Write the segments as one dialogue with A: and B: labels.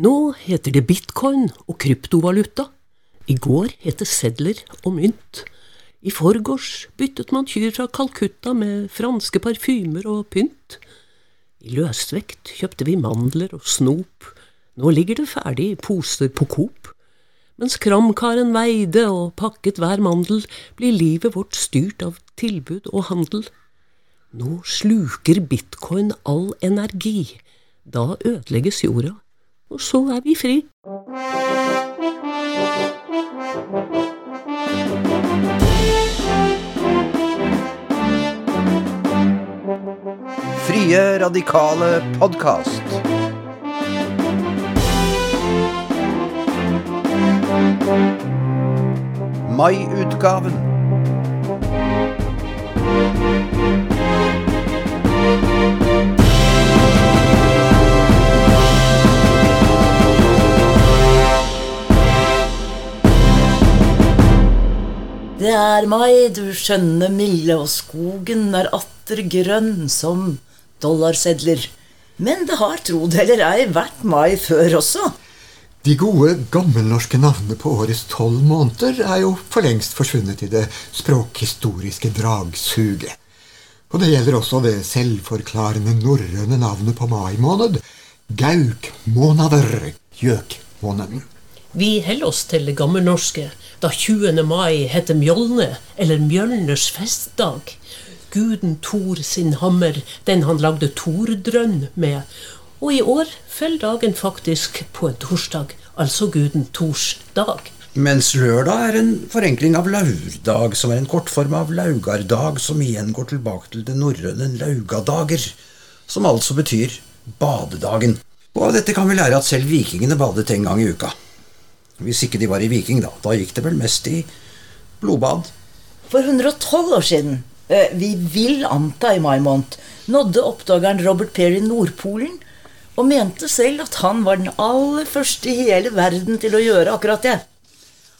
A: Nå heter det bitcoin og kryptovaluta. I går het det sedler og mynt. I forgårs byttet man kyr fra Calcutta med franske parfymer og pynt. I løsvekt kjøpte vi mandler og snop. Nå ligger det ferdig i poser på Coop. Mens kramkaren veide og pakket hver mandel, blir livet vårt styrt av tilbud og handel. Nå sluker bitcoin all energi. Da ødelegges jorda og så er vi fri.
B: Frie radikale podkast. Mai-utgaven.
C: Det er mai, du skjønne milde, og skogen er atter grønn som dollarsedler. Men det har, tro det eller ei, vært mai før også.
D: De gode, gammelnorske navnene på årets tolv måneder er jo for lengst forsvunnet i det språkhistoriske dragsuget. Og det gjelder også det selvforklarende norrøne navnet på mai måned, gaukmånader, gjøkmåneden.
A: Vi holder oss til det gammelnorske, da 20. mai heter Mjolne, eller Mjølners festdag. Guden Thor sin hammer, den han lagde tordrønn med. Og i år faller dagen faktisk på en torsdag, altså guden Thors dag.
B: Mens lørdag er en forenkling av laurdag, som er en kortform av laugardag, som igjen går tilbake til det norrøne laugadager, som altså betyr badedagen. Og av dette kan vi lære at selv vikingene badet en gang i uka. Hvis ikke de var i Viking, da. Da gikk det vel mest i blodbad.
C: For 112 år siden, eh, vi vil anta i mai måned, nådde oppdageren Robert Perry Nordpolen og mente selv at han var den aller første i hele verden til å gjøre akkurat det.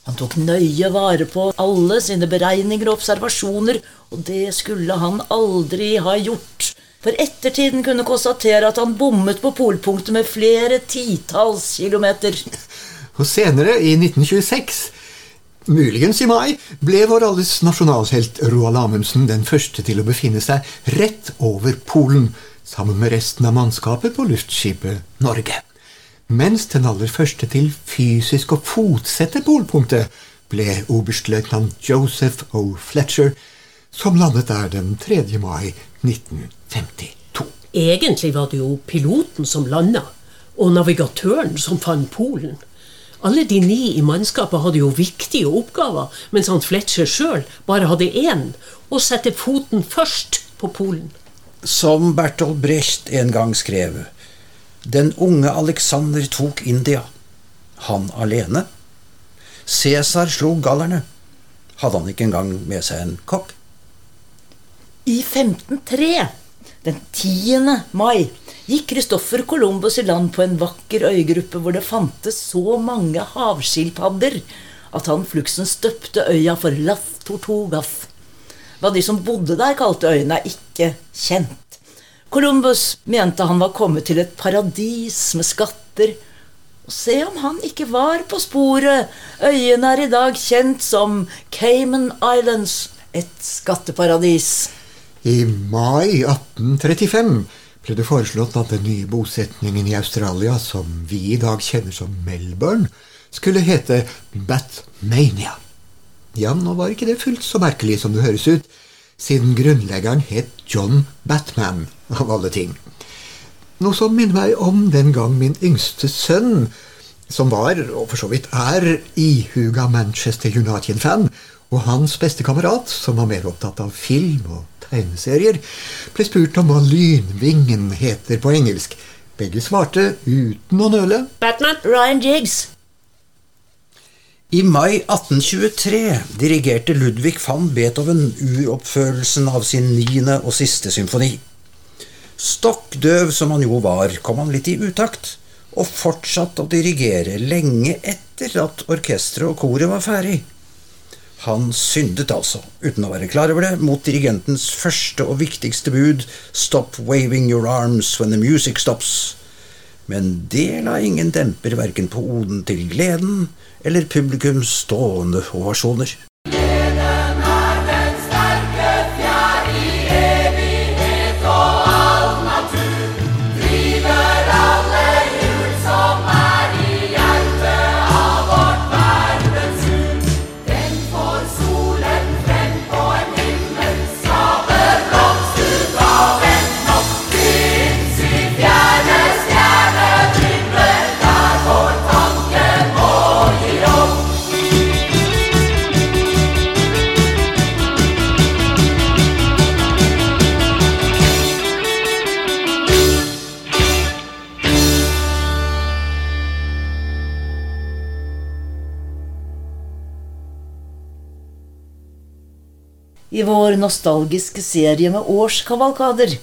C: Han tok nøye vare på alle sine beregninger og observasjoner, og det skulle han aldri ha gjort. For ettertiden kunne konstatere at han bommet på polpunktet med flere titalls kilometer.
D: Og senere, i 1926, muligens i mai, ble vår alles nasjonalhelt Roald Amundsen den første til å befinne seg rett over Polen, sammen med resten av mannskapet på luftskipet Norge. Mens den aller første til fysisk å fotsette polpunktet ble oberstløytnant Joseph O. Fletcher, som landet der den 3. mai 1952.
A: Egentlig var det jo piloten som landa, og navigatøren som fant Polen. Alle de ni i mannskapet hadde jo viktige oppgaver, mens han Fletcher sjøl bare hadde én å sette foten først på Polen.
B: Som Bertolt Brecht en gang skrev, den unge Alexander tok India. Han alene. Cæsar slo gallerne. Hadde han ikke engang med seg en kokk?
C: I 1503, den 10. mai, gikk Christoffer Columbus i land på en vakker øygruppe hvor det fantes så mange havskilpadder at han fluksen støpte øya for Lath Tortogath. Hva de som bodde der, kalte øyene, er ikke kjent. Columbus mente han var kommet til et paradis med skatter. Og se om han ikke var på sporet! Øyene er i dag kjent som Cayman Islands, et skatteparadis.
D: I mai 1835 ble det foreslått at den nye bosetningen i Australia, som vi i dag kjenner som Melbourne, skulle hete Batmania. Ja, nå var ikke det fullt så merkelig som det høres ut, siden grunnleggeren het John Batman, av alle ting. Noe som minner meg om den gang min yngste sønn, som var, og for så vidt er, ihuga Manchester United-fan, og hans beste kamerat, som var mer opptatt av film og tegneserier, ble spurt om hva Lynvingen heter på engelsk. Begge svarte uten å nøle.
A: Batman.
C: Ryan Jiggs.
B: I mai 1823 dirigerte Ludvig van Beethoven uroppførelsen av sin niende og siste symfoni. Stokk døv som han jo var, kom han litt i utakt, og fortsatte å dirigere lenge etter at orkesteret og koret var ferdig. Han syndet altså, uten å være klar over det, mot dirigentens første og viktigste bud, Stop waving your arms when the music stops. Men det la ingen demper verken på oden til gleden eller publikums stående ovasjoner.
C: I vår nostalgiske serie med årskavalkader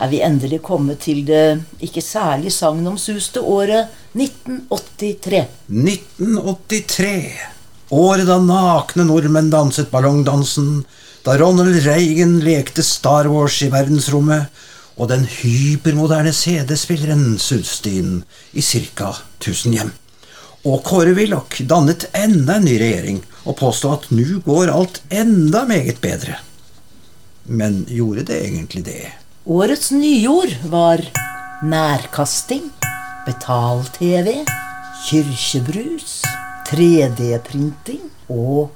C: er vi endelig kommet til det ikke særlig sagnomsuste året 1983.
B: 1983. Året da nakne nordmenn danset ballongdansen, da Ronald Reagan lekte Star Wars i verdensrommet, og den hypermoderne CD-spilleren suste inn i ca. 1000 hjem. Og Kåre Willoch dannet enda en ny regjering og påstod at nå går alt enda meget bedre. Men gjorde det egentlig det?
C: Årets nyord var nærkasting, betal-TV, kirkebrus, 3D-printing og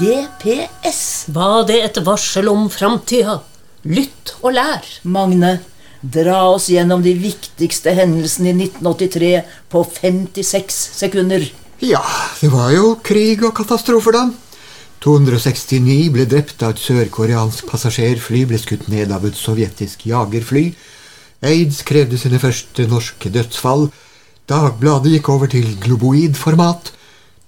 C: GPS.
A: Var det et varsel om framtida? Lytt og lær.
C: Magne, dra oss gjennom de viktigste hendelsene i 1983 på 56 sekunder.
D: Ja, det var jo krig og katastrofer, da. 269 ble drept da et sørkoreansk passasjerfly ble skutt ned av et sovjetisk jagerfly. Aids krevde sine første norske dødsfall. Dagbladet gikk over til globoid-format.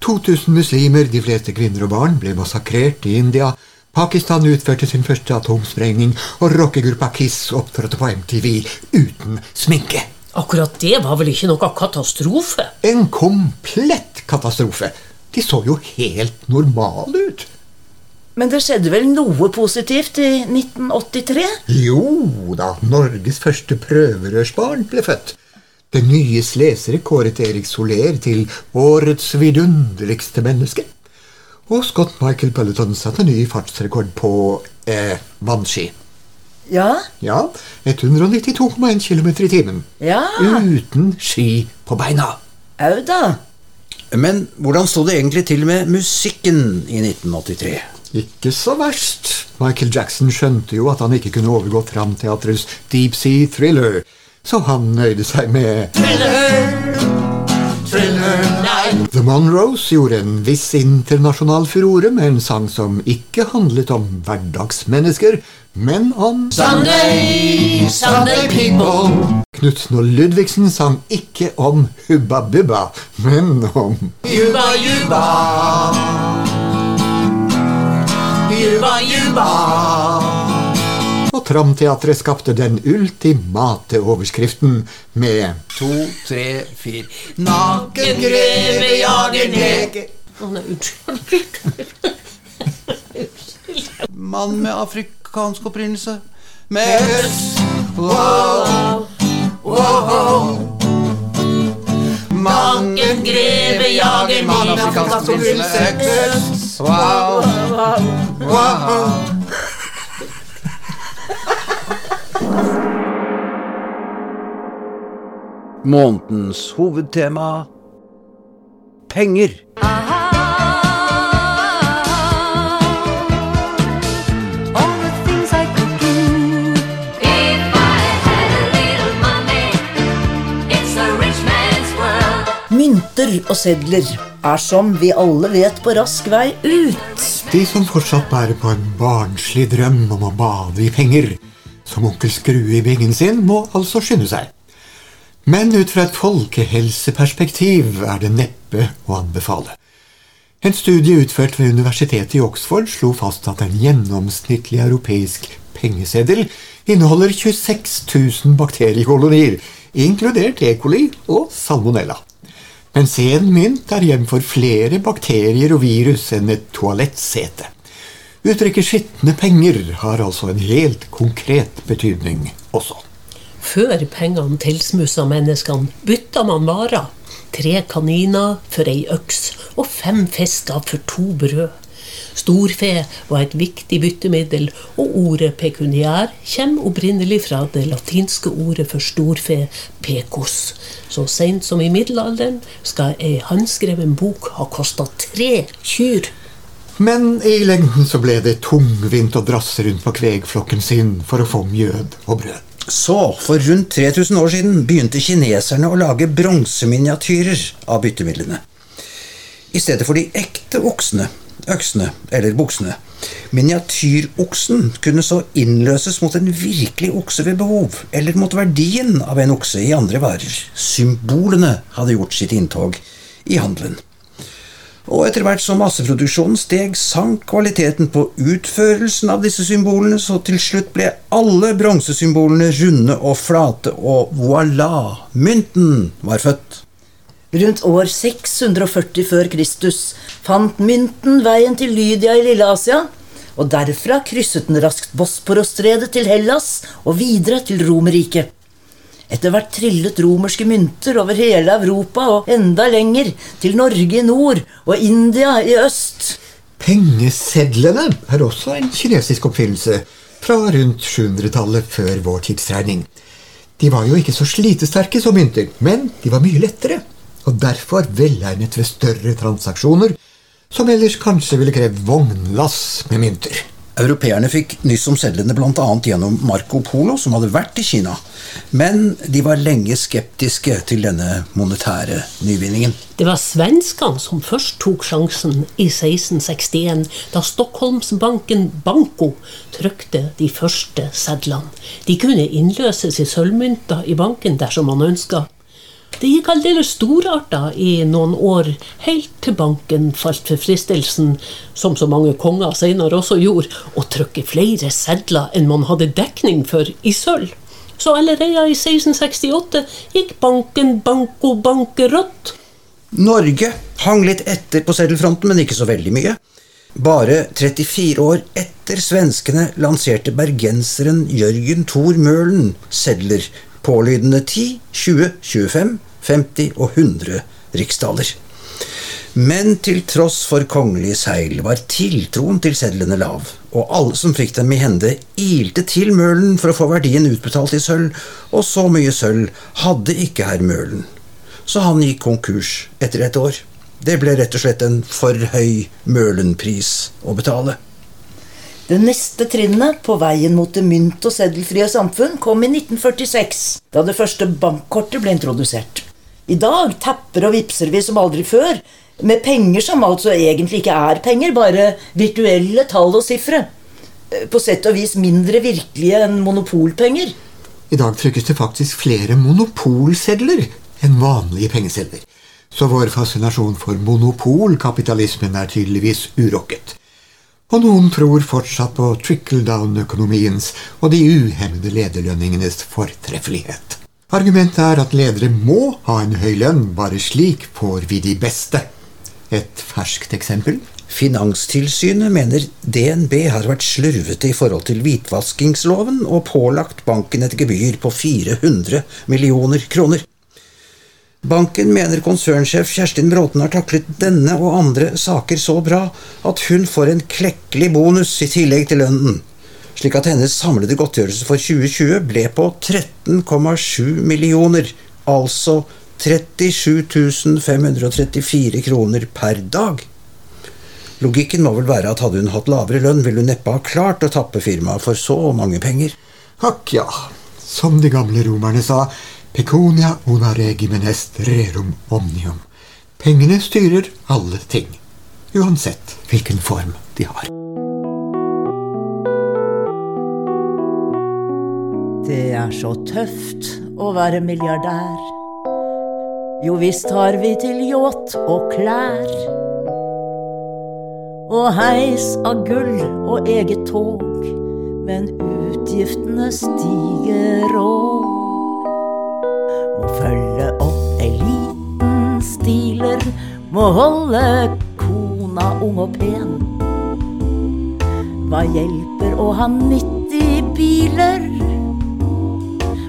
D: 2000 muslimer, de fleste kvinner og barn, ble massakrert i India. Pakistan utførte sin første atomsprengning, og rockegruppa Kiss opptrådte på MTV uten sminke.
A: Akkurat det var vel ikke noe katastrofe?
D: En komplett katastrofe. De så jo helt normale ut.
C: Men det skjedde vel noe positivt i 1983?
D: Jo da, Norges første prøverørsbarn ble født. Den nye slesere kåret Erik Soler til årets vidunderligste menneske. Og Scott Michael Peloton satte ny fartsrekord på eh, vannski.
C: Ja,
D: Ja, 192,1 km i timen.
C: ja,
D: Uten ski på beina.
C: au da.
B: Men hvordan sto det egentlig til med musikken i 1983?
D: Ikke så verst. Michael Jackson skjønte jo at han ikke kunne overgå Framteatrets Deep Sea Thriller, så han nøyde seg med The Monroes gjorde en viss internasjonal furore med en sang som ikke handlet om hverdagsmennesker, men om
A: Sunday, Sunday people.
D: Knutsen og Ludvigsen sang ikke om Hubba Bubba, men om
A: Juba, juba. Juba, juba.
D: Og Tramteatret skapte den ultimate overskriften med
B: To, tre, fire.
A: Naken greve jager neger Å, nei, unnskyld.
B: Mann med afrikansk opprinnelse. Med øks. Wow, wow.
A: Naken greve jager
B: Mann med afrikansk opprinnelse. Wow, Wow, wow. Månedens hovedtema penger.
E: All the things I could do. If I had a little money, it's a hovedtema penger. world.
C: Mynter og sedler er som vi alle vet på rask vei ut.
D: De som fortsatt bærer på en barnslig drøm om å bade i penger, som onkel Skrue i bingen sin, må altså skynde seg. Men ut fra et folkehelseperspektiv er det neppe å anbefale. En studie utført ved universitetet i Oxford slo fast at en gjennomsnittlig europeisk pengeseddel inneholder 26 000 bakteriekolonier, inkludert E. coli og salmonella. Mens én mynt er hjem for flere bakterier og virus enn et toalettsete. Uttrykket skitne penger har altså en helt konkret betydning også.
A: Før pengene tilsmussa menneskene, bytta man varer. Tre kaniner for ei øks og fem fisker for to brød. Storfe var et viktig byttemiddel, og ordet pekuniær kommer opprinnelig fra det latinske ordet for storfe, pekos. Så seint som i middelalderen skal ei håndskreven bok ha kosta tre kyr.
D: Men i lengden så ble det tungvint å drasse rundt på kvegflokken sin for å få mjød og brød.
B: Så, for rundt 3000 år siden begynte kineserne å lage bronseminiatyrer av byttemidlene. I stedet for de ekte oksene, øksene eller buksene. Miniatyroksen kunne så innløses mot en virkelig okse ved behov, eller mot verdien av en okse i andre varer. Symbolene hadde gjort sitt inntog i handelen. Og etter hvert som masseproduksjonen steg, sank kvaliteten på utførelsen av disse symbolene, så til slutt ble alle bronsesymbolene runde og flate, og voilà! Mynten var født.
C: Rundt år 640 før Kristus fant mynten veien til Lydia i Lille-Asia, og derfra krysset den raskt Bosporosstredet til Hellas og videre til Romerriket. Etter hvert trillet romerske mynter over hele Europa og enda lenger, til Norge i nord og India i øst.
D: Pengesedlene er også en kinesisk oppfinnelse fra rundt 700-tallet før vår tidsregning. De var jo ikke så slitesterke som mynter, men de var mye lettere, og derfor velegnet ved større transaksjoner, som ellers kanskje ville krevd vognlass med mynter.
B: Europeerne fikk nyss om sedlene bl.a. gjennom Marco Polo, som hadde vært i Kina. Men de var lenge skeptiske til denne monetære nyvinningen.
A: Det var svenskene som først tok sjansen i 1661, da Stockholmsbanken Banco trykte de første sedlene. De kunne innløses i sølvmynter i banken dersom man ønska. Det gikk aldeles storarta i noen år, helt til banken falt for fristelsen, som så mange konger senere også gjorde, å trykke flere sedler enn man hadde dekning for i sølv. Så allerede i 1668 gikk banken banko bankerott.
B: Norge hang litt etter på seddelfronten, men ikke så veldig mye. Bare 34 år etter svenskene lanserte bergenseren Jørgen Thor Møhlen sedler pålydende 10, 20, 25, 50 og 100 riksdaler. Men til tross for kongelige seil var tiltroen til sedlene lav, og alle som fikk dem i hende, ilte til Møhlen for å få verdien utbetalt i sølv, og så mye sølv hadde ikke herr Møhlen. Så han gikk konkurs etter et år. Det ble rett og slett en for høy Møhlen-pris å betale.
C: Det neste trinnet på veien mot det mynt- og seddelfrie samfunn kom i 1946, da det første bankkortet ble introdusert. I dag tapper og vipser vi som aldri før, med penger som altså egentlig ikke er penger, bare virtuelle tall og sifre. Eh, På sett og vis mindre virkelige enn monopolpenger.
D: I dag trykkes det faktisk flere monopolsedler enn vanlige pengesedler. Så vår fascinasjon for monopolkapitalismen er tydeligvis urokket. Og noen tror fortsatt på trickle-down-økonomiens og de uhemmede lederlønningenes fortreffelighet. Argumentet er at ledere må ha en høy lønn, bare slik får vi de beste. Et ferskt eksempel?
B: Finanstilsynet mener DNB har vært slurvete i forhold til hvitvaskingsloven og pålagt banken et gebyr på 400 millioner kroner. Banken mener konsernsjef Kjerstin Bråten har taklet denne og andre saker så bra at hun får en klekkelig bonus i tillegg til lønnen, slik at hennes samlede godtgjørelse for 2020 ble på 13,7 millioner, altså 37 534 kroner per dag. Logikken må vel være at hadde hun hatt lavere lønn, ville hun neppe ha klart å tappe firmaet for så mange penger.
D: Akk ja, som de gamle romerne sa, peconia una regimen est rerum omnium. Pengene styrer alle ting, uansett hvilken form de har.
C: Det er så tøft å være milliardær. Jo visst har vi til yacht og klær. Og heis av gull og eget tog, men utgiftene stiger òg. Følge opp eliten stiler, må holde kona ung og pen. Hva hjelper å ha 90 biler?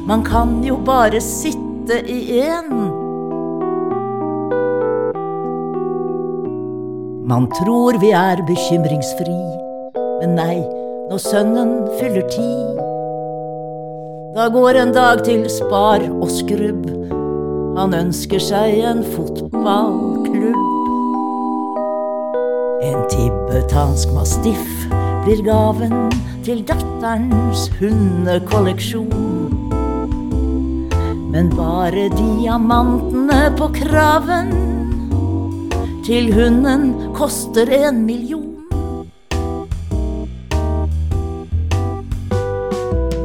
C: Man kan jo bare sitte i en. Man tror vi er bekymringsfri, men nei, når sønnen fyller ti. Da går en dag til spar og skrubb. Han ønsker seg en fotballklubb. En tibetansk mastiff blir gaven til datterens hundekolleksjon. Men bare diamantene på kraven til hunden koster en million.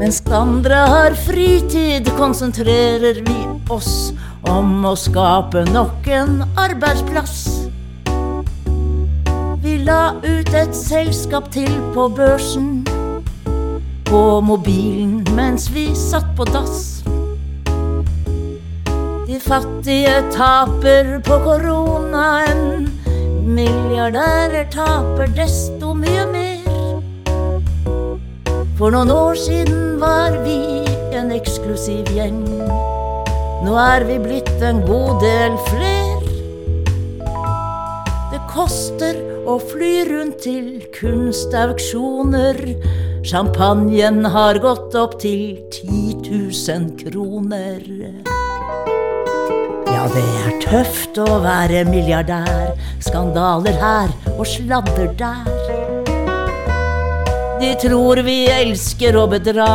C: Mens andre har fritid, konsentrerer vi oss om å skape nok en arbeidsplass. Vi la ut et selskap til på børsen, på mobilen mens vi satt på dass. De fattige taper på koronaen, milliardærer taper desto mye mer. For noen år siden var vi en eksklusiv gjeng. Nå er vi blitt en god del fler. Det koster å fly rundt til kunstauksjoner. Champagnen har gått opp til 10 000 kroner. Ja, det er tøft å være milliardær. Skandaler her og sladder der. De tror vi elsker å bedra.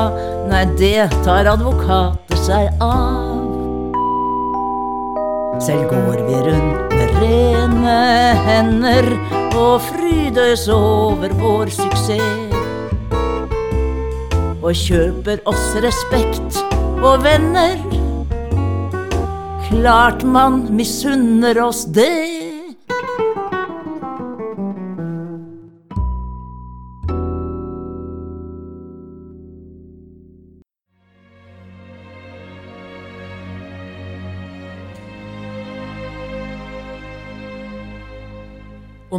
C: Nei, det tar advokater seg av. Selv går vi rundt med rene hender og frydes over vår suksess. Og kjøper oss respekt og venner. Klart man misunner oss det.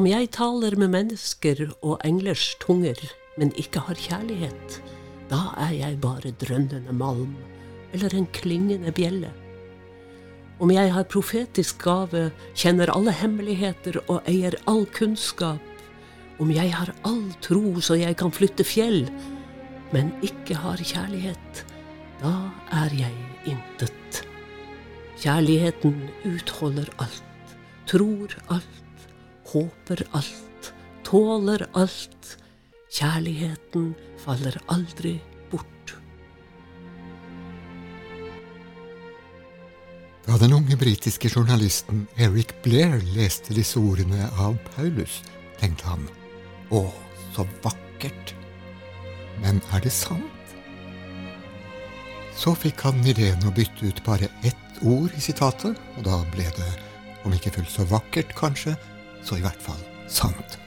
A: Om jeg taler med mennesker og englers tunger, men ikke har kjærlighet, da er jeg bare drønnende malm eller en klingende bjelle. Om jeg har profetisk gave, kjenner alle hemmeligheter og eier all kunnskap, om jeg har all tro så jeg kan flytte fjell, men ikke har kjærlighet, da er jeg intet. Kjærligheten utholder alt, tror alt, håper alt, tåler alt. Kjærligheten faller aldri bort.
D: Da den unge britiske journalisten Eric Blair leste disse ordene av Paulus, tenkte han å, så vakkert. Men er det sant? Så fikk han ideen å bytte ut bare ett ord i sitatet, og da ble det, om ikke fullt så vakkert kanskje, så i hvert fall sant.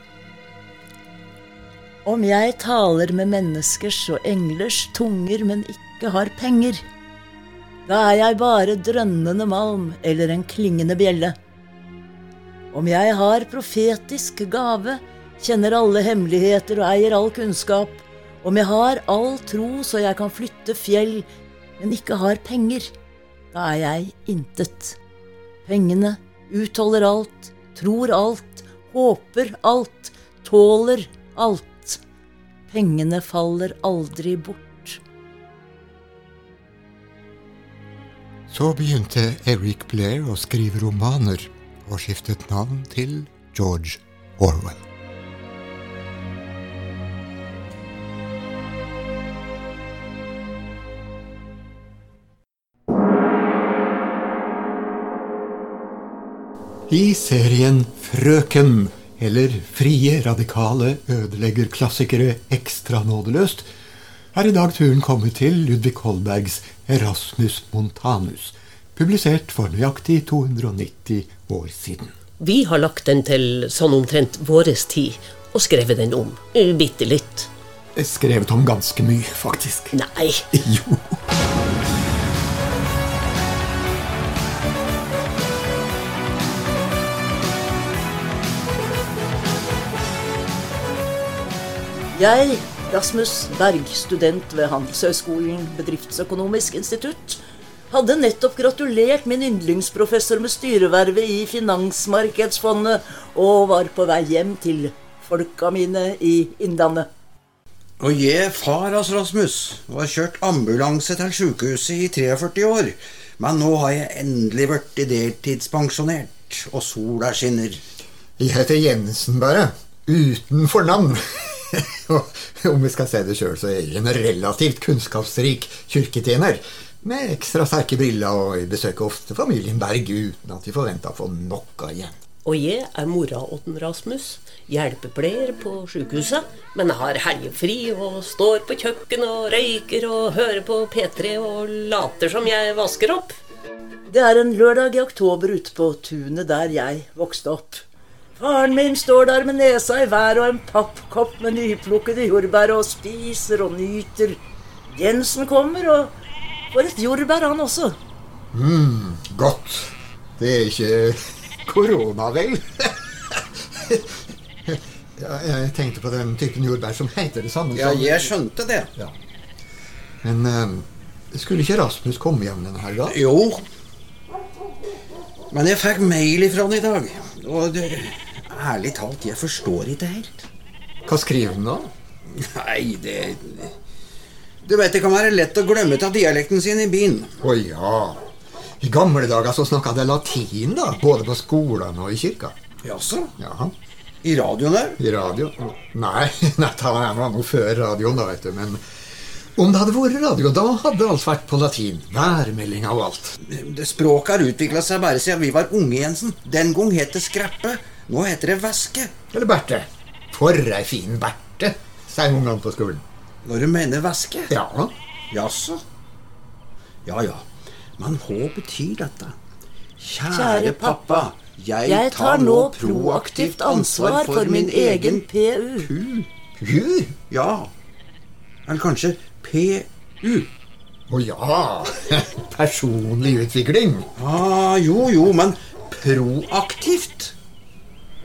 C: Om jeg taler med menneskers og englers tunger, men ikke har penger, da er jeg bare drønnende malm eller en klingende bjelle. Om jeg har profetisk gave, kjenner alle hemmeligheter og eier all kunnskap, om jeg har all tro så jeg kan flytte fjell, men ikke har penger, da er jeg intet. Pengene utholder alt, tror alt, håper alt, tåler alt. Pengene faller aldri bort.
D: Så begynte Eric Blair å skrive romaner, og skiftet navn til George Orwell. I serien Frøken, eller Frie radikale ødelegger klassikere ekstra nådeløst, er i dag turen kommet til Ludvig Holbergs Erasmus Montanus, publisert for nøyaktig 290 år siden.
A: Vi har lagt den til sånn omtrent våres tid, og skrevet den om. eh, Bitte litt.
D: Skrevet om ganske mye, faktisk.
A: Nei,
D: Jo.
C: Jeg Rasmus Berg, student ved Handelshøyskolen Bedriftsøkonomisk institutt, hadde nettopp gratulert min yndlingsprofessor med styrevervet i Finansmarkedsfondet og var på vei hjem til folka mine i Innlandet.
B: Og jeg, far hans Rasmus, var kjørt ambulanse til sykehuset i 43 år. Men nå har jeg endelig blitt deltidspensjonert, og sola skinner.
D: Jeg heter Jensen, bare. Uten fornavn. Om vi skal se det sjøl, så er jeg en relativt kunnskapsrik kirketjener. Med ekstra sterke briller, og jeg besøker ofte familien Berg uten at de forventer å få noe igjen.
A: Og jeg er mora til Rasmus, hjelpepleier på sykehuset, men har helgefri og står på kjøkkenet og røyker og hører på P3 og later som jeg vasker opp.
C: Det er en lørdag i oktober ute på tunet der jeg vokste opp. Faren min står der med nesa i været og en pappkopp med nyplukkede jordbær og spiser og nyter. Jensen kommer og får et jordbær, han også.
D: Godt. Det er ikke korona, vel? ja, jeg tenkte på den typen jordbær som heter det samme
B: Ja, jeg skjønte det.
D: Ja. Men eh, skulle ikke Rasmus komme hjem denne helga?
B: Jo. Men jeg fikk mail ifra han i dag. Og det, ærlig talt, jeg forstår ikke helt.
D: Hva skriver han da?
B: Nei, det Du vet det kan være lett å glemme av dialekten sin i byen.
D: Å ja. I gamle dager så snakka de latin, da. Både på skolene og i kirka.
B: Jaså?
D: Ja.
B: I radioen òg?
D: I radio Nei, nei det var noe før radioen, da, vet du. Men om det hadde vært radio, da hadde alt vært på latin. Værmeldinga og alt.
B: Det Språket har utvikla seg bare siden vi var unge, Jensen. Den gang het det skreppe. Nå heter det væske.
D: Eller Berthe. For ei fin Berthe, sier ungene på skolen.
B: Når du mener væske?
D: Ja.
B: Jaså? Ja ja. Men hva betyr dette?
C: Kjære pappa, jeg tar nå proaktivt ansvar for min egen PU.
B: PU.
D: PU?
B: Ja. Eller kanskje PU.
D: Å ja. Personlig utvikling.
B: Ah, jo, jo, men proaktivt?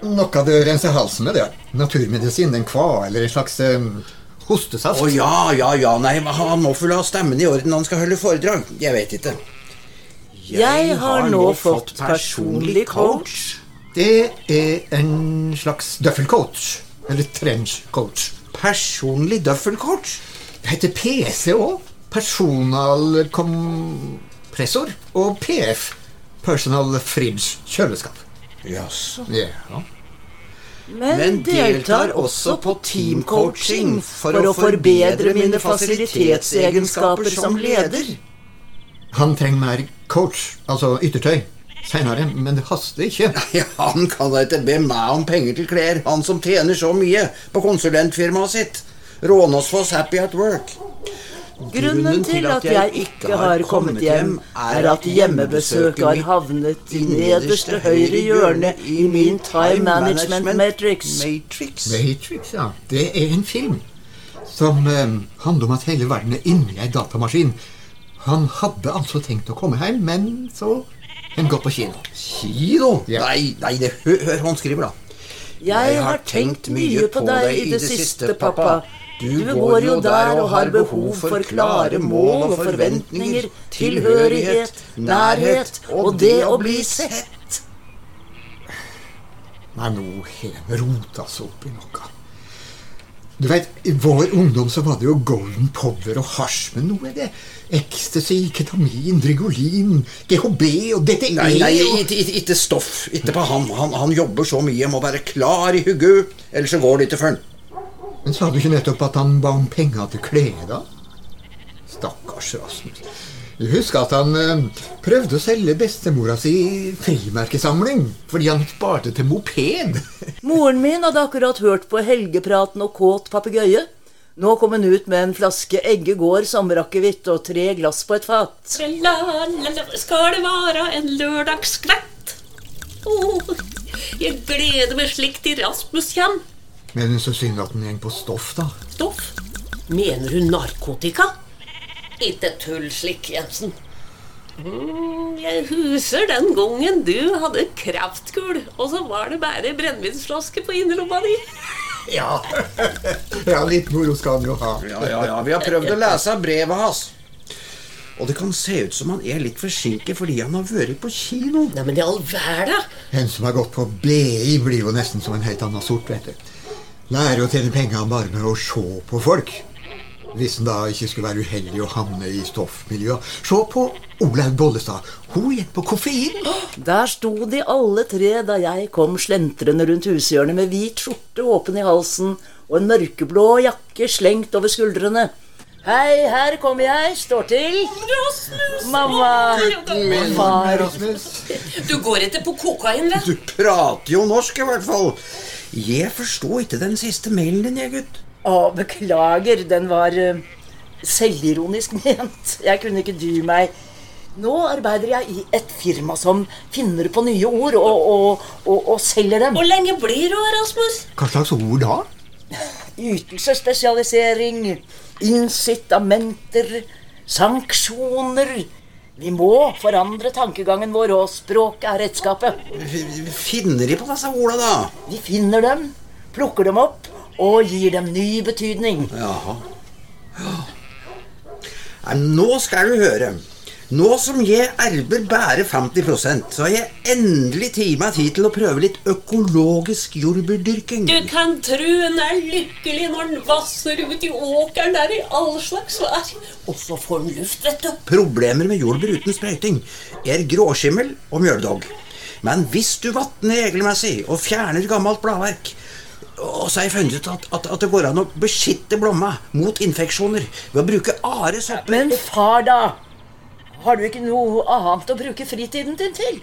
D: Noe du renser halsen med, det. Naturmedisin, en kva eller en slags um, hostesaft.
B: Å ja, ja, ja. Nei, han må få la stemmen i orden når han skal holde foredrag. Jeg vet ikke.
C: Jeg har nå fått personlig coach.
D: Det er en slags døffelcoach. Eller trenchcoach.
B: Personlig døffelcoach?
D: Det heter PC òg. Personalkompressor. Og PF. Personal fridge. Kjøleskap.
B: Jaså.
D: Ja.
C: Men deltar også på teamcoaching for å forbedre mine fasilitetsegenskaper som leder.
D: Han trenger mer coach, altså yttertøy, seinere, men det haster ikke.
B: Ja, han kan da ikke be meg om penger til klær, han som tjener så mye på konsulentfirmaet sitt. Rånåsfoss Happy at Work.
C: Grunnen til at jeg ikke har kommet hjem, er at hjemmebesøket har havnet i nederste høyre hjørne i min time management matrix.
B: Matrix?
D: Matrix, ja. Det er en film som eh, handler om at hele verden er inni ei datamaskin. Han hadde altså tenkt å komme hjem, men så en går på kino.
B: Kino?
D: Ja.
B: Nei, nei det, hør, hør hva han skriver, da.
C: Jeg har tenkt mye på deg i det siste, pappa. Du går jo der og har behov for klare mål og forventninger, tilhørighet, nærhet og det å bli sett.
D: Nei, nå har han rota seg opp i noe. Du vet, I vår ungdom så var det jo golden power og hasj, men nå er det ecstasy, ketamin, drigolin, GHB og DTE
B: Nei, nei, ikke, stoff. Ikke på han. han. Han jobber så mye, må være klar i hugget, ellers så går det ikke for han.
D: Men sa du ikke nettopp at han ba om penger til kleda? Stakkars Rasmus. Jeg husker at han eh, prøvde å selge bestemora si frimerkesamling fordi han sparte til moped.
C: Moren min hadde akkurat hørt på helgepraten og kåt papegøye. Nå kom hun ut med en flaske Egge gård sommerakevitt og tre glass på et fat.
A: La, la, la, skal det være en lørdagskveld? Åh, jeg gleder meg slik til Rasmus kommer.
D: Men så synd at han går på stoff, da.
A: Stoff? Mener du narkotika? Ikke tull slik, Jensen. Mm, jeg husker den gangen du hadde kraftkul, og så var det bare brennevinsflaske på innerlomma di.
D: Ja. ja, litt moro skal han jo ha.
B: Ja, ja, ja, vi har prøvd å lese brevet hans. Og det kan se ut som han er litt forsinket fordi han har vært på kino.
A: Nei, men i all verden!
D: En som har gått på BI, blir jo nesten som en helt annen sort, vet du. Lærer å tjene penger bare med å se på folk. Hvis en da ikke skulle være uheldig å havne i stoffmiljøet. Se på Olaug Bollestad. Hun gikk på koffein.
C: Der sto de alle tre da jeg kom slentrende rundt hushjørnet med hvit skjorte åpen i halsen og en mørkeblå jakke slengt over skuldrene. Hei, her kommer jeg. Står til. Mamma. Far.
D: Rasmus.
A: Du går etter på kokain, vel?
B: Du prater jo norsk, i hvert fall. Jeg forsto ikke den siste mailen din, jeg, gutt.
C: Å, beklager. Den var uh, selvironisk ment. Jeg kunne ikke dy meg. Nå arbeider jeg i et firma som finner på nye ord og, og, og, og selger dem.
A: Hvor lenge blir du her, Rasmus?
D: Hva slags ord da?
C: Ytelsesspesialisering, incitamenter, sanksjoner. Vi må forandre tankegangen vår, og språket er redskapet.
B: Finner de på disse orda, da?
C: Vi finner dem, plukker dem opp og gir dem ny betydning.
B: Jaha. Nei, nå skal du høre. Nå som jeg erber bare 50% så har jeg endelig tatt meg tid til å prøve litt økologisk jordbærdyrking.
A: Du kan tru en er lykkelig når den vasser ut i åkeren der i all slags vær. Og så får den luft, vet du.
B: Problemer med jordbær uten sprøyting er gråskimmel og mjøldogg. Men hvis du vatner regelmessig og fjerner gammelt bladverk, og så har jeg funnet ut at, at, at det går an å beskytte blomma mot infeksjoner ved å bruke aresopper.
C: Men far, da? Har du ikke noe annet å bruke fritiden din til?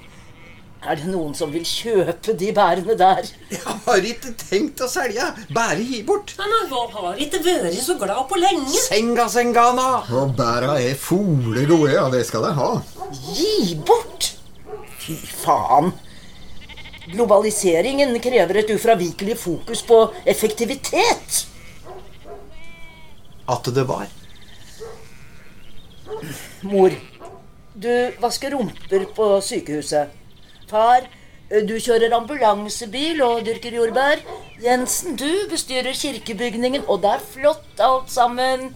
C: Er det noen som vil kjøpe de bærene der?
B: Jeg har ikke tenkt å selge, bare gi bort.
A: Men jeg har ikke vært så glad på lenge.
B: Senga sengana.
D: Og bæra er fole gode, ja, det skal de ha.
C: Gi bort! Fy faen. Globaliseringen krever et ufravikelig fokus på effektivitet.
B: At det var.
C: Mor, du vasker rumper på sykehuset. Far, du kjører ambulansebil og dyrker jordbær. Jensen, du bestyrer kirkebygningen, og det er flott alt sammen.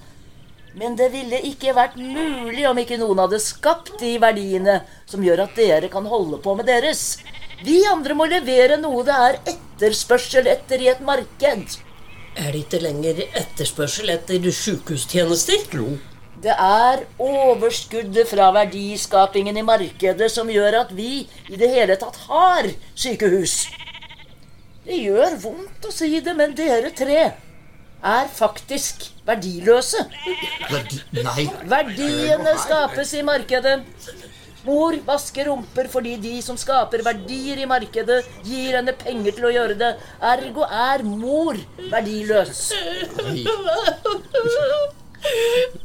C: Men det ville ikke vært mulig om ikke noen hadde skapt de verdiene som gjør at dere kan holde på med deres. Vi andre må levere noe det er etterspørsel etter i et marked.
A: Er det ikke lenger etterspørsel etter sykehustjenester?
C: Det er overskuddet fra verdiskapingen i markedet som gjør at vi i det hele tatt har sykehus. Det gjør vondt å si det, men dere tre er faktisk verdiløse.
D: Nei,
C: Verdiene skapes i markedet. Mor vasker rumper fordi de som skaper verdier i markedet, gir henne penger til å gjøre det. Ergo er mor verdiløs.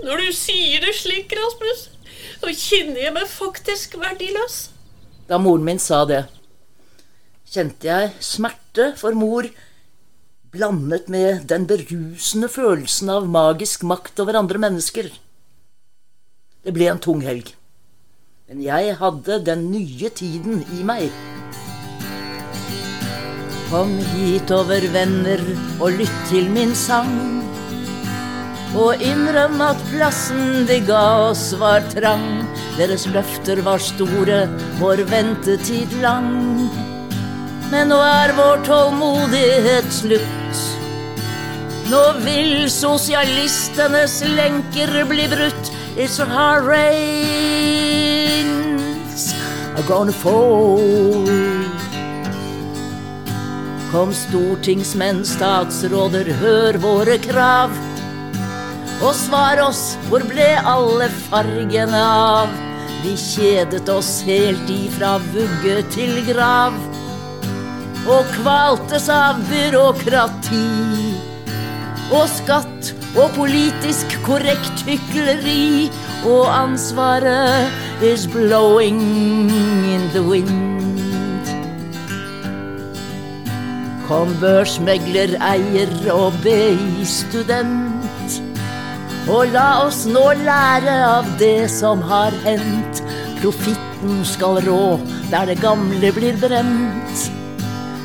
A: Når du sier det slik, Rasmus, så kjenner jeg meg faktisk verdiløs.
C: Da moren min sa det, kjente jeg smerte for mor blandet med den berusende følelsen av magisk makt over andre mennesker. Det ble en tung helg. Men jeg hadde den nye tiden i meg. Kom hit over venner og lytt til min sang. Og innrøm at plassen de ga oss var trang. Deres løfter var store, vår ventetid lang. Men nå er vår tålmodighet slutt. Nå vil sosialistenes lenker bli brutt. It's a hard rains are gonna fall. Kom stortingsmenn, statsråder, hør våre krav. Og svar oss, hvor ble alle fargene av? Vi kjedet oss helt ifra vugge til grav. Og kvaltes av byråkrati. Og skatt og politisk korrekt hykleri. Og ansvaret is blowing in the wind. Kom børsmegler, eier og BI-student. Og la oss nå lære av det som har hendt. Profitten skal rå der det gamle blir brent.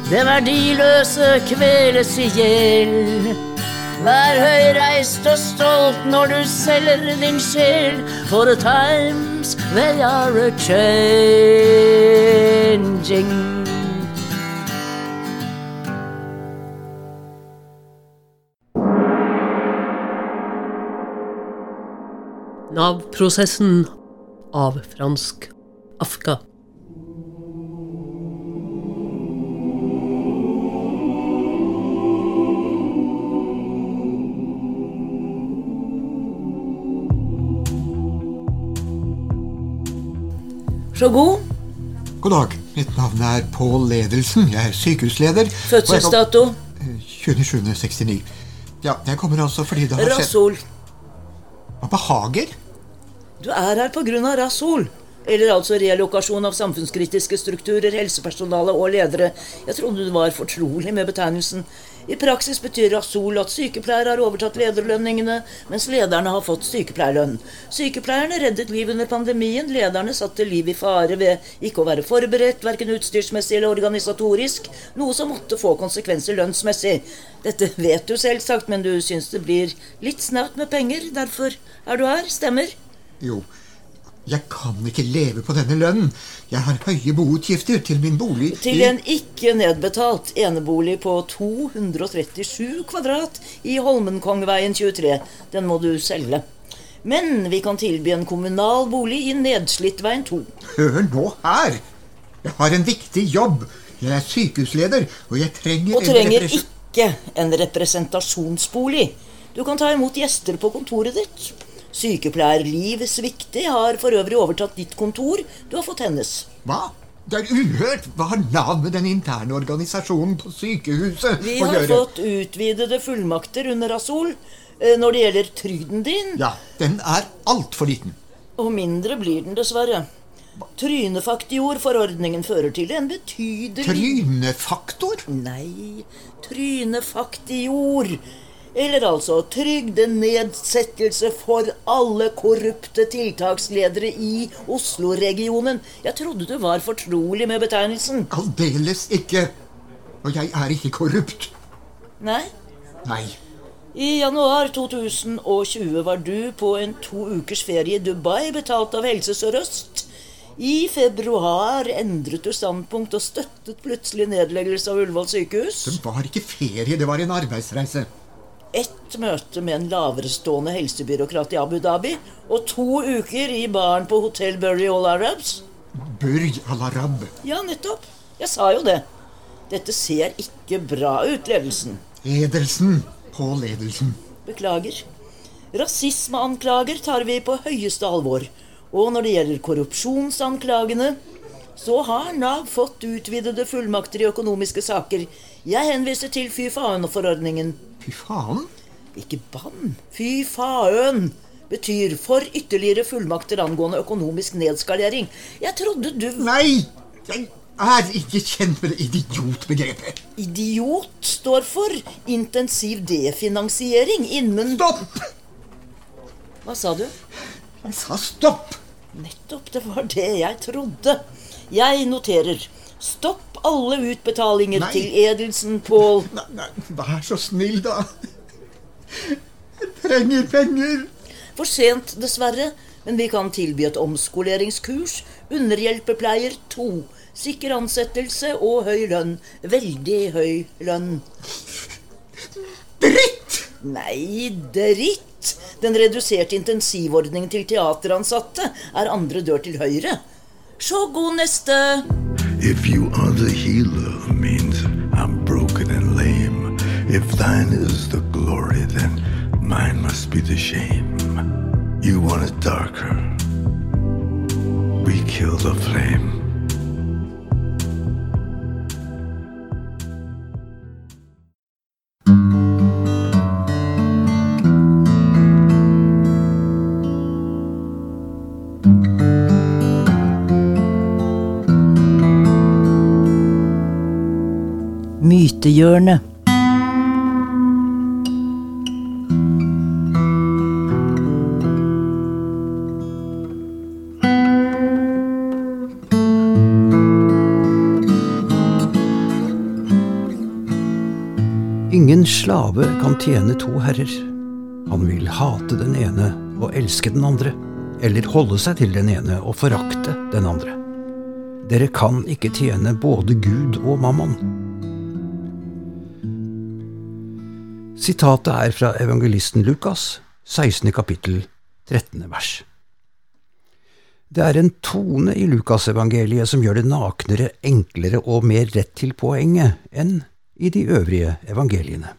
C: Det verdiløse kveles i hjel. Vær høyreist og stolt når du selger din sjel, for the times they are a changing.
A: Nav-prosessen av fransk Afka.
C: Så god.
D: God dag. Mitt navn er Pål Ledelsen. Jeg er sykehusleder.
C: Fødselsdato.
D: Eh, 27.69. Ja, jeg kommer altså fordi det har skjedd
C: Rasol.
D: Hva behager?
C: Du er her pga. Rasol. Eller altså relokasjon av samfunnskritiske strukturer, helsepersonale og ledere. Jeg trodde du var fortrolig med betegnelsen. I praksis betyr Rasol at sykepleiere har overtatt lederlønningene, mens lederne har fått sykepleierlønn. Sykepleierne reddet liv under pandemien, lederne satte liv i fare ved ikke å være forberedt, verken utstyrsmessig eller organisatorisk, noe som måtte få konsekvenser lønnsmessig. Dette vet du selvsagt, men du syns det blir litt snaut med penger, derfor er du her, stemmer?
D: Jo, jeg kan ikke leve på denne lønnen. Jeg har høye boutgifter til min bolig
C: Til en ikke nedbetalt enebolig på 237 kvadrat i Holmenkongveien 23. Den må du selge. Men vi kan tilby en kommunal bolig i Nedslittveien 2.
D: Hør nå her! Jeg har en viktig jobb. Jeg er sykehusleder, og jeg trenger
C: Og trenger
D: en
C: ikke en representasjonsbolig. Du kan ta imot gjester på kontoret ditt. Sykepleier Svikti har for øvrig overtatt ditt kontor. Du har fått hennes.
D: Hva? Det er uhørt! Hva har Nav med den interne organisasjonen på sykehuset
C: Vi
D: å
C: har fått utvidede fullmakter under Rasol eh, når det gjelder trygden din.
D: Ja, den er altfor liten.
C: Og mindre blir den dessverre. Trynefaktiorforordningen fører til en betydelig
D: Trynefaktor?
C: Nei, trynefaktior. Eller altså trygdenedsettelse for alle korrupte tiltaksledere i Oslo-regionen. Jeg trodde du var fortrolig med betegnelsen.
D: Aldeles ikke. Og jeg er ikke korrupt.
C: Nei?
D: Nei.
C: I januar 2020 var du på en to ukers ferie i Dubai betalt av Helse Sør-Øst. I februar endret du standpunkt og støttet plutselig nedleggelse av Ullevål sykehus.
D: Det var ikke ferie, det var en arbeidsreise.
C: Ett møte med en laverestående helsebyråkrat i Abu Dhabi og to uker i baren på Hotel Burry All Arabs.
D: Burj al Arab.
C: Ja, nettopp. Jeg sa jo det. Dette ser ikke bra ut, ledelsen.
D: Edelsen. På ledelsen.
C: Beklager. Rasismeanklager tar vi på høyeste alvor. Og når det gjelder korrupsjonsanklagene, så har Nav fått utvidede fullmakter i økonomiske saker. Jeg henviser til fy faen-forordningen.
D: Fy faen.
C: Ikke bann. Fy faen betyr for ytterligere fullmakter angående økonomisk nedskalering. Jeg trodde du
D: Nei! Jeg er ikke kjent med det idiotbegrepet.
C: Idiot står for intensiv definansiering innen
D: Stopp!
C: Hva sa du?
D: Jeg sa stopp!
C: Nettopp, det var det jeg trodde. Jeg noterer. Stopp alle utbetalinger
D: Nei.
C: til Edelsen, Pål.
D: Nei, nei, vær så snill, da. Jeg trenger penger.
C: For sent, dessverre. Men vi kan tilby et omskoleringskurs. Underhjelpepleier 2. Sikker ansettelse og høy lønn. Veldig høy lønn.
D: Dritt!
C: Nei, dritt! Den reduserte intensivordningen til teateransatte er andre dør til høyre. Så god.
F: If you are the healer, means I'm broken and lame. If thine is the glory, then mine must be the shame. You want it darker. We kill the flame.
C: Mytehjørnet.
B: Ingen slave kan tjene to herrer. Han vil hate den ene og elske den andre, eller holde seg til den ene og forakte den andre. Dere kan ikke tjene både Gud og mammon. Sitatet er fra evangelisten Lukas, 16. kapittel, 13. vers. Det er en tone i Lukasevangeliet som gjør det naknere, enklere og mer rett til poenget enn i de øvrige evangeliene.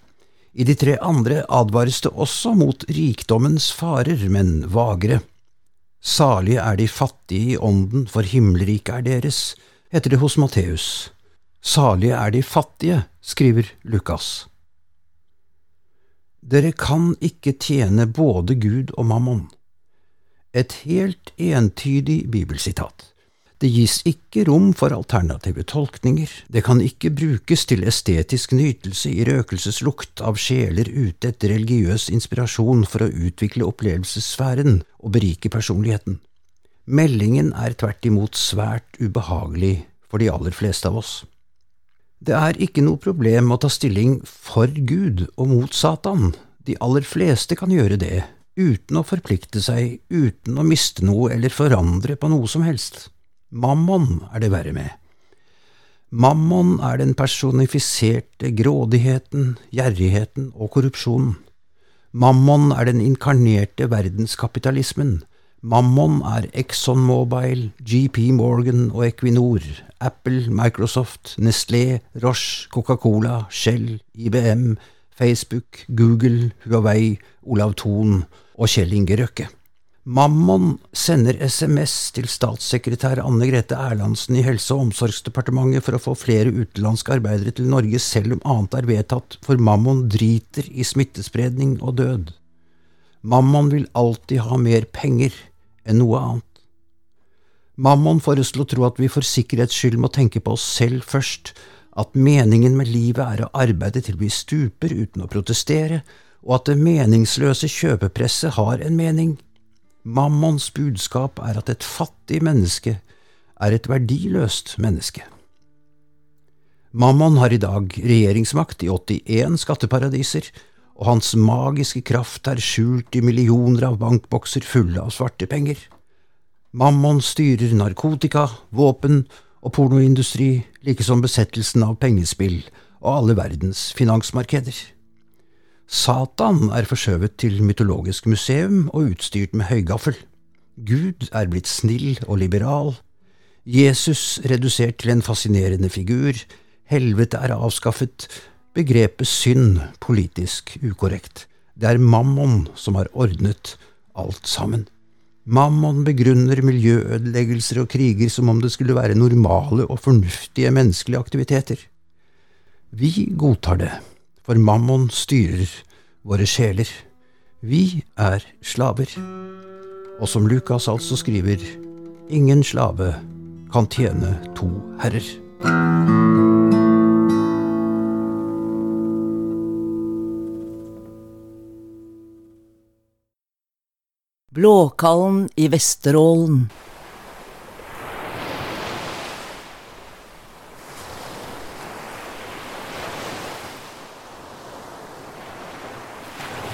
B: I de tre andre advares det også mot rikdommens farer, men vagere. Salige er de fattige i ånden, for himmelriket er deres, heter det hos Matteus. Salige er de fattige, skriver Lukas. Dere kan ikke tjene både Gud og mammon. Et helt entydig bibelsitat. Det gis ikke rom for alternative tolkninger, det kan ikke brukes til estetisk nytelse i røkelseslukt av sjeler ute etter religiøs inspirasjon for å utvikle opplevelsessfæren og berike personligheten. Meldingen er tvert imot svært ubehagelig for de aller fleste av oss. Det er ikke noe problem å ta stilling for Gud og mot Satan, de aller fleste kan gjøre det, uten å forplikte seg, uten å miste noe eller forandre på noe som helst. Mammon er det verre med. Mammon er den personifiserte grådigheten, gjerrigheten og korrupsjonen. Mammon er den inkarnerte verdenskapitalismen. Mammon er ExxonMobil, GP Morgan og Equinor, Apple, Microsoft, Nestlé, Roche, Coca-Cola, Shell, IBM, Facebook, Google, Huawei, Olav Thon og Kjell Inge Røkke. Mammon sender SMS til statssekretær Anne Grete Erlandsen i Helse- og omsorgsdepartementet for å få flere utenlandske arbeidere til Norge, selv om annet er vedtatt, for Mammon driter i smittespredning og død. Mammon vil alltid ha mer penger enn noe annet. Mammon får oss til å tro at vi for sikkerhets skyld må tenke på oss selv først, at meningen med livet er å arbeide til vi stuper uten å protestere, og at det meningsløse kjøpepresset har en mening. Mammons budskap er at et fattig menneske er et verdiløst menneske. Mammon har i dag regjeringsmakt i 81 skatteparadiser, og hans magiske kraft er skjult i millioner av bankbokser fulle av svarte penger. Mammon styrer narkotika, våpen og pornoindustri, like som besettelsen av pengespill og alle verdens finansmarkeder. Satan er forskjøvet til mytologisk museum og utstyrt med høygaffel. Gud er blitt snill og liberal. Jesus redusert til en fascinerende figur. Helvete er avskaffet. Begrepet synd politisk ukorrekt. Det er Mammon som har ordnet alt sammen. Mammon begrunner miljøødeleggelser og kriger som om det skulle være normale og fornuftige menneskelige aktiviteter. Vi godtar det, for Mammon styrer våre sjeler. Vi er slaver. Og som Lukas altså skriver, ingen slave kan tjene to herrer.
C: Blåkallen i Vesterålen.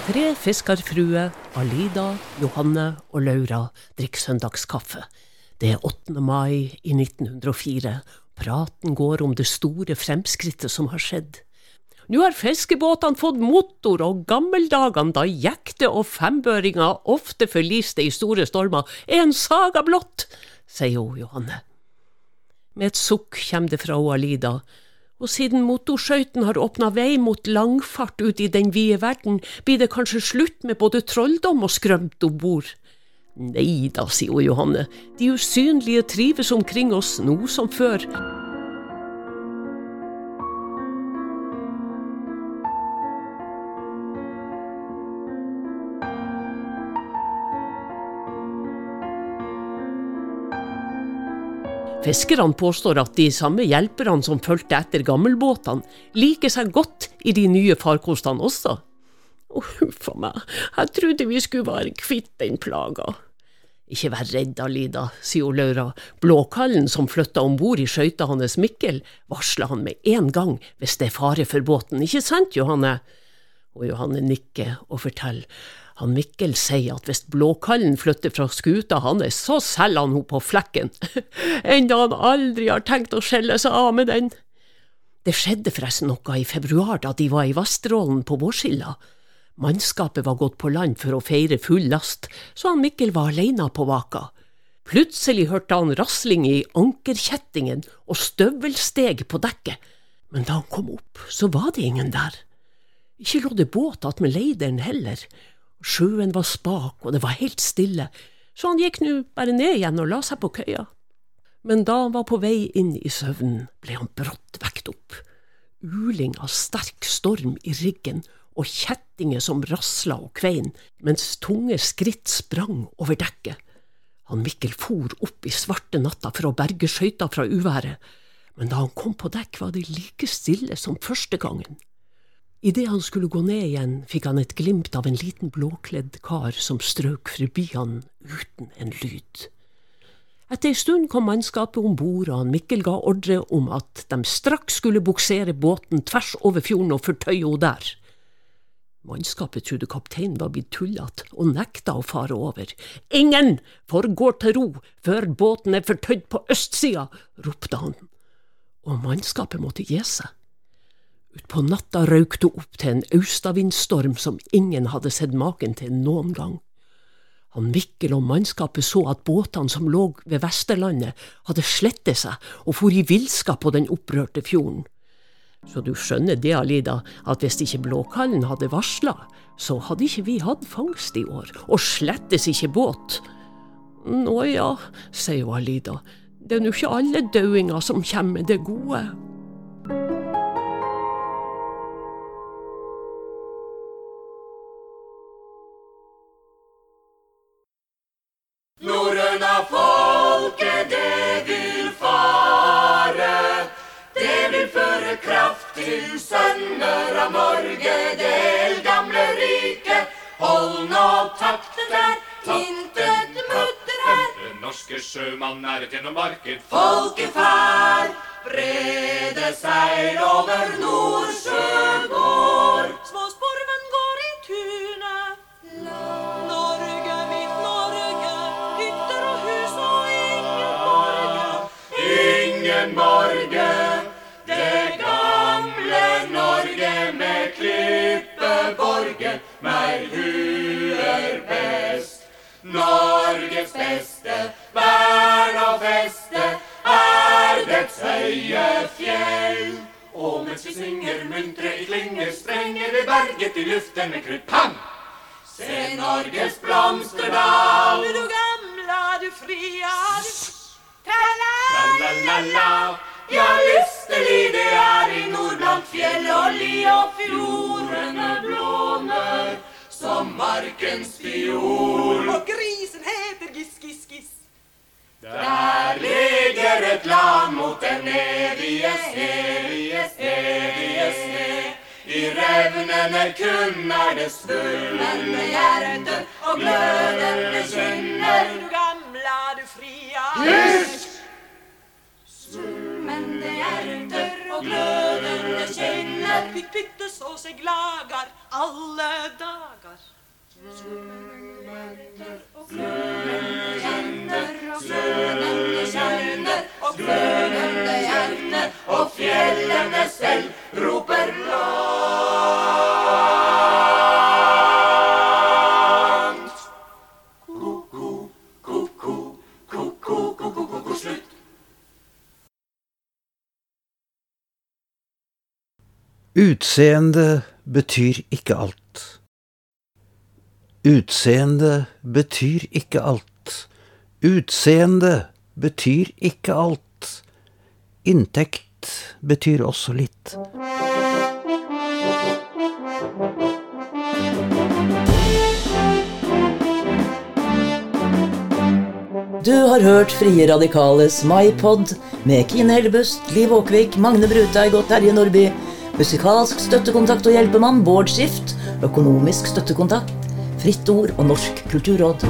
A: Tre fiskerfruer, Alida, Johanne og Laura, drikker søndagskaffe. Det er 8. mai i 1904. Praten går om det store fremskrittet som har skjedd. Nå har fiskebåtene fått motor, og gammeldagene da jekte og fembøringer ofte forliste i store stormer, er en saga blott, sier hun Johanne. Med et sukk kommer det fra Alida, og siden motorskøytene har åpna vei mot langfart ut i den vide verden, blir det kanskje slutt med både trolldom og skrømt om bord. Nei da, sier hun Johanne, de usynlige trives omkring oss nå som før. Fiskerne påstår at de samme hjelperne som fulgte etter gammelbåtene, liker seg godt i de nye farkostene også. Huff a meg, jeg trodde vi skulle være kvitt den plaga. Ikke vær redd, Alida, sier Laura. Blåkallen som flytta om bord i skøyta hans Mikkel, varsler han med en gang hvis det er fare for båten, ikke sant, Johanne? Og Johanne nikker og forteller. Han Mikkel sier at hvis Blåkallen flytter fra skuta hans, så selger han henne på flekken, enda han aldri har tenkt å skjelle seg av med den. Det skjedde forresten noe i februar da de var i Vesterålen på vårskilla. Mannskapet var gått på land for å feire full last, så han Mikkel var alene på vaka. Plutselig hørte han rasling i ankerkjettingen og støvelsteg på dekket, men da han kom opp, så var det ingen der. Ikke lå det båt attmed leideren heller. Sjøen var spak, og det var helt stille, så han gikk nå bare ned igjen og la seg på køya. Men da han var på vei inn i søvnen, ble han brått vekt opp. Uling av sterk storm i ryggen og kjettinger som rasla og kvein, mens tunge skritt sprang over dekket. Han Mikkel for opp i svarte natta for å berge skøyta fra uværet, men da han kom på dekk var det like stille som første gangen. Idet han skulle gå ned igjen, fikk han et glimt av en liten blåkledd kar som strøk forbi han uten en lyd. Etter ei stund kom mannskapet om bord, og han Mikkel ga ordre om at de straks skulle buksere båten tvers over fjorden og fortøye henne der. Mannskapet trodde kapteinen var blitt tullete og nekta å fare over. Ingen forgår til ro før båten er fortøyd på østsida, ropte han, og mannskapet måtte gi seg. Utpå natta røk det opp til en austavindstorm som ingen hadde sett maken til noen gang. Han Mikkel og mannskapet så at båtene som lå ved Vesterlandet, hadde slettet seg og for i villskap på den opprørte fjorden. Så du skjønner det, Alida, at hvis ikke Blåkallen hadde varsla, så hadde ikke vi hatt fangst i år, og slettes ikke båt. Nå ja, sier jo Alida, det er nå ikke alle dauinger som kommer med det gode.
E: Av Norge, det eldgamle rike. Hold nå takt der, intet mutter her.
G: Den norske sjømann er et gjennom marked.
E: Folket brede seil over Nordsjøgård.
H: Småsporven
E: meg huer best. Norges beste, vern og feste, er dets høye fjell. Og mens vi synger muntre i klinger, sprenger vi berget i luften med krutt. Pang! Se Norges blomsterdal.
H: Du gamla, du fria, du
E: La-la-la-la, ja lystelig det er i nord blant fjell og li og fjordene blåner som markens fiol.
H: Og grisen heter Giss, Giss, Giss.
E: Der ligger et land mot den evige evige evige sted. I revnene kun er det svulmende hjerter og glødende kinner.
H: Du gamla, du fria,
E: Svulmende hjerter og glødende kinner.
H: Vi pyttes og seg lagar alle dagar.
E: Glødende kjenner og glødende hjerner og fjellene selv roper langt.
B: Utseende betyr ikke alt. Utseende betyr ikke alt. Utseende betyr ikke alt. Inntekt betyr også litt.
C: Du har hørt Frie Radikales MyPod med Kine Hellebust, Liv Åkvik, Magne Bruteig og Terje Nordby. Musikalsk støttekontakt og hjelpemann Bård Skift. Økonomisk støttekontakt Fritt Ord og Norsk Kulturråd.